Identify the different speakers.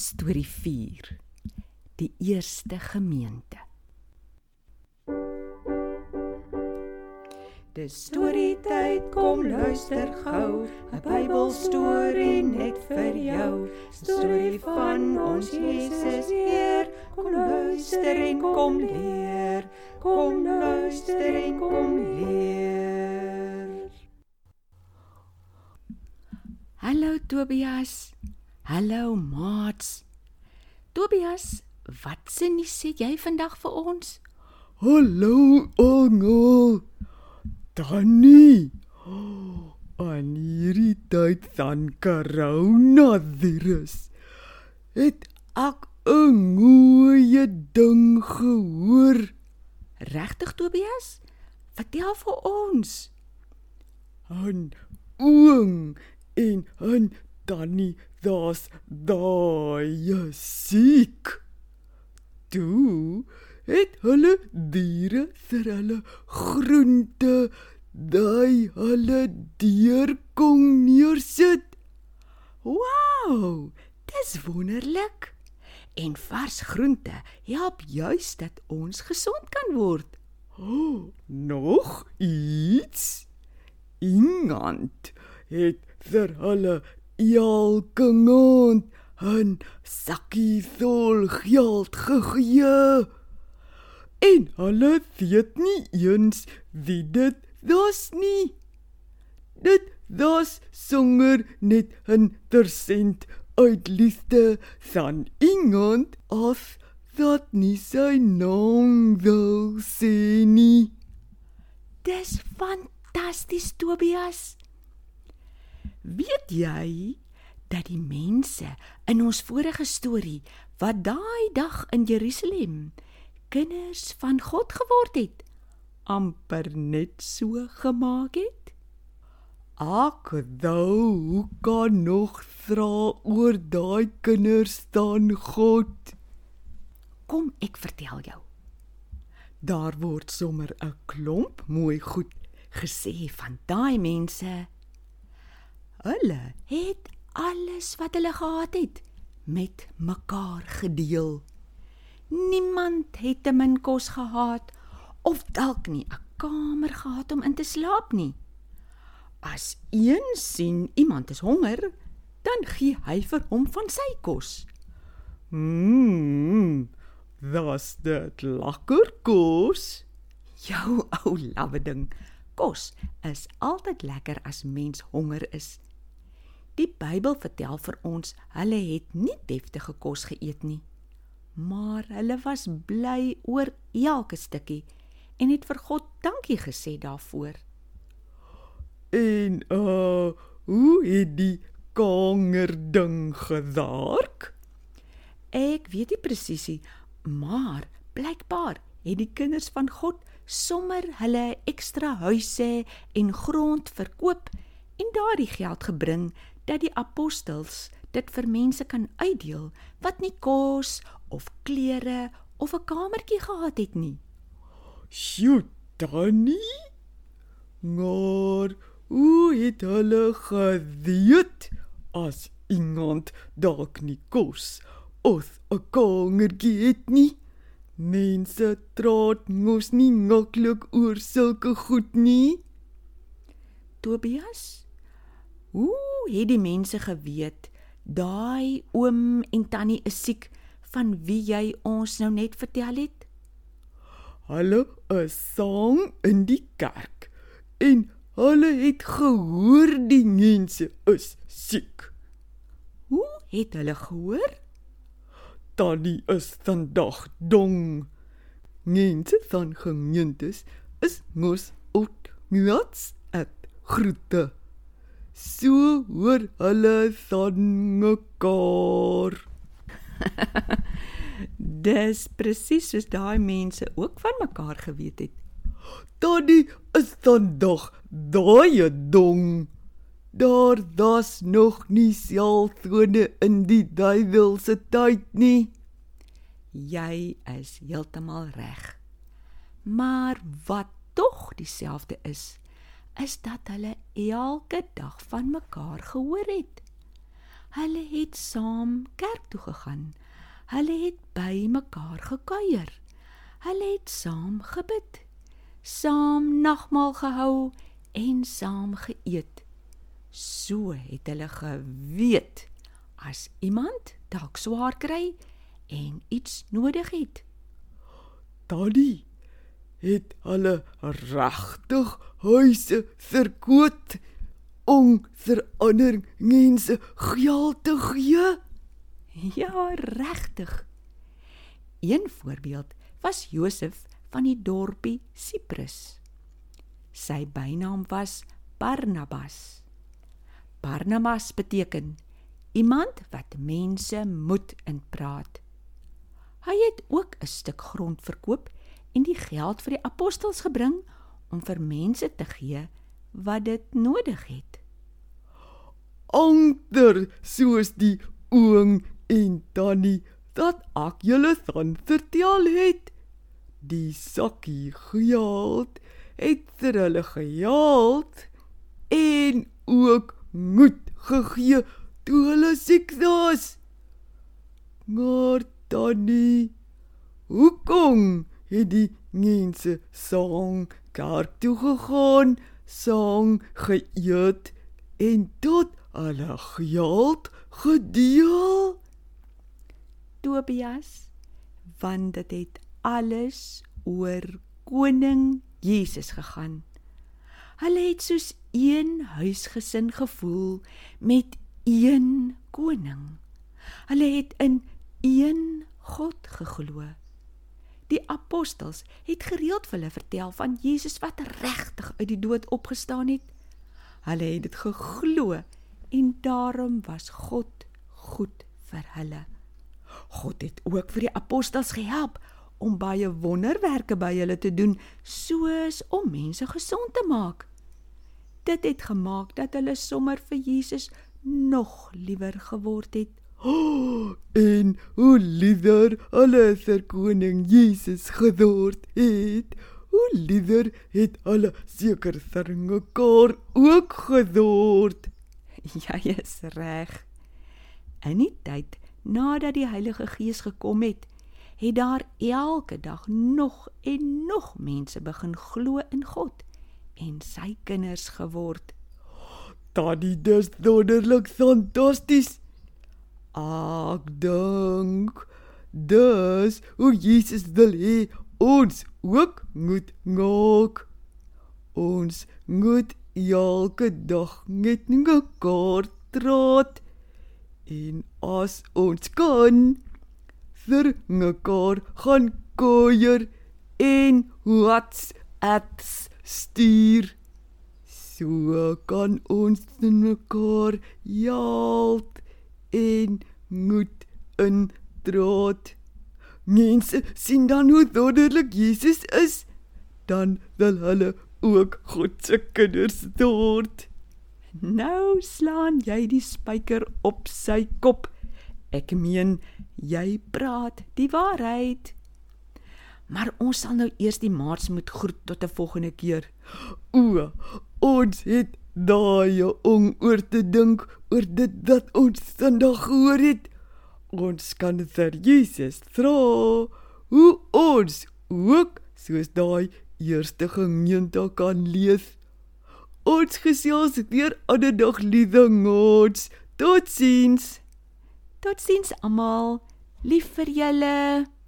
Speaker 1: Storie 4. Die eerste gemeente.
Speaker 2: Dis storietyd, kom luister gou, 'n Bybelstorie net vir jou. Storie van ons Jesus Heer, kom luister en kom leer. Kom luister en kom leer.
Speaker 1: Hallo Tobias. Hallo maats. Tobias, wat se nuus het jy vandag vir ons?
Speaker 3: Hallo Ongo. Danny. Aan hierdie tyd van coronavirus het ek 'n goeie ding gehoor.
Speaker 1: Regtig Tobias? Vertel vir ons.
Speaker 3: 'n Oom en 'n Danny was daai siek. Toe het hulle diere vir hulle groente daai hulle deur kon neersit.
Speaker 1: Wow, dis wonderlik. En vars groente help juis dat ons gesond kan word.
Speaker 3: Oh, nog iets? Iemand het vir hulle elke maand 'n sakkie vol geld gegee. En hulle weet nie eens wie dit was nie. Dit was songer net 'n persent uit liefde van iemand of dat nie sy naam wil sê nie.
Speaker 1: Dis fantasties Tobias. Weet jy dat die mense in ons vorige storie wat daai dag in Jerusalem kinders van God geword het, amper net so gemaak het?
Speaker 3: Ek wou kan nog vra oor daai kinders dan God.
Speaker 1: Kom ek vertel jou.
Speaker 3: Daar word sommer 'n klomp mooi goed gesê van daai mense.
Speaker 1: Hulle het alles wat hulle gehad het met mekaar gedeel. Niemand het te min kos gehad of dalk nie 'n kamer gehad om in te slaap nie. As een sien iemand is honger, dan gee hy vir hom van sy kos.
Speaker 3: Mmm. Was dit lekker kos?
Speaker 1: Jou ou lawwe ding. Kos is altyd lekker as mens honger is. Die Bybel vertel vir ons hulle het nie deftige kos geëet nie, maar hulle was bly oor elke stukkie en het vir God dankie gesê daarvoor.
Speaker 3: En uh hoe het die kanger ding gewerk?
Speaker 1: Ek weet nie presies nie, maar blykbaar het die kinders van God sommer hulle ekstra huise en grond verkoop en daardie geld gebring dat die apostels dit vir mense kan uitdeel wat nie kos of klere of 'n kamertjie gehad het nie.
Speaker 3: Sjoe, Danny. Maar hoe het hulle geweet as iemand dalk nie kos of 'n kamertjie het nie? Mense traat mos nie maklik oor sulke goed nie.
Speaker 1: Tobias, hoe het die mense geweet daai oom en tannie is siek van wie jy ons nou net vertel het?
Speaker 3: Hulle is saam in die kerk en hulle het gehoor die mense is siek.
Speaker 1: Hoe het hulle gehoor?
Speaker 3: Tannie is vandag dong. Mense van gemeentes is mos ook nuats at groete. So hoor hulle van mekaar.
Speaker 1: Dis presies soos daai mense ook van mekaar geweet het.
Speaker 3: Tannie is vandag daai dong. Daar was nog nie selfone in die duiwelse tyd nie.
Speaker 1: Jy is heeltemal reg. Maar wat tog dieselfde is, is dat hulle elke dag van mekaar gehoor het. Hulle het saam kerk toe gegaan. Hulle het by mekaar gekuier. Hulle het saam gebid, saam nagmaal gehou en saam geëet. So het hulle geweet as iemand dalk swaar kry en iets nodig het.
Speaker 3: Tannie het hulle regtig huise verkoop om vir ander mense geld te gee.
Speaker 1: Ja, regtig. Een voorbeeld was Josef van die dorpie Siprus. Sy bynaam was Barnabas. Barnabas beteken iemand wat mense moed inpraat. Hy het ook 'n stuk grond verkoop en die geld vir die apostels gebring om vir mense te gee wat dit nodig het.
Speaker 3: Ander soos die oom en tannie dat ek julle dan vertel het. Die sakkie geld het vir hulle geld en ook moed gegee toe hulle siek was. Maar tannie, hoekom het die mense saam kerk toe gegaan, saam geëet en tot hulle geld gedeel?
Speaker 1: Tobias, want dit het alles oor koning Jesus gegaan. Hulle het soos een huisgesin gevoel met een koning. Hulle het in een God geglo. Apostels het gereeld vir hulle vertel van Jesus wat regtig uit die dood opgestaan het. Hulle het dit geglo en daarom was God goed vir hulle. God het ook vir die apostels gehelp om baie wonderwerke by hulle te doen, soos om mense gesond te maak. Dit het gemaak dat hulle sommer vir Jesus nog liewer geword het.
Speaker 3: Oh, en hoe liewer hulle vir koning Jesus geword het. Hoe liewer het hulle seker vir mekaar ook geword.
Speaker 1: Jy is reg. In die tyd nadat die Heilige Gees gekom het, het daar elke dag nog en nog mense begin glo in God en sy kinders geword.
Speaker 3: Daddy, dis wonderlik fantasties. Ek dink dis hoe Jesus wil hê ons ook moet maak. Ons moet elke dag met mekaar praat en as ons kan vir mekaar gaan kuier en WhatsApp stuur. So kan ons mekaar help en moet indraat. Mense sien dan hoe wonderlik Jesus is, dan wil hulle ook God se kinders word.
Speaker 1: Nou slaan jy die spyker op sy kop. Ek meen jy praat die waarheid. Maar ons sal nou eers die maats moet groet tot 'n volgende keer.
Speaker 3: O, ons het daai om oor te dink oor dit wat ons vandag gehoor het. Ons kan vir Jesus vra hoe ons ook soos daai eerste gemeente kan leef. Ons gesels weer ander dag liewe ons. Totsiens.
Speaker 1: Totsiens almal. Lief vir julle.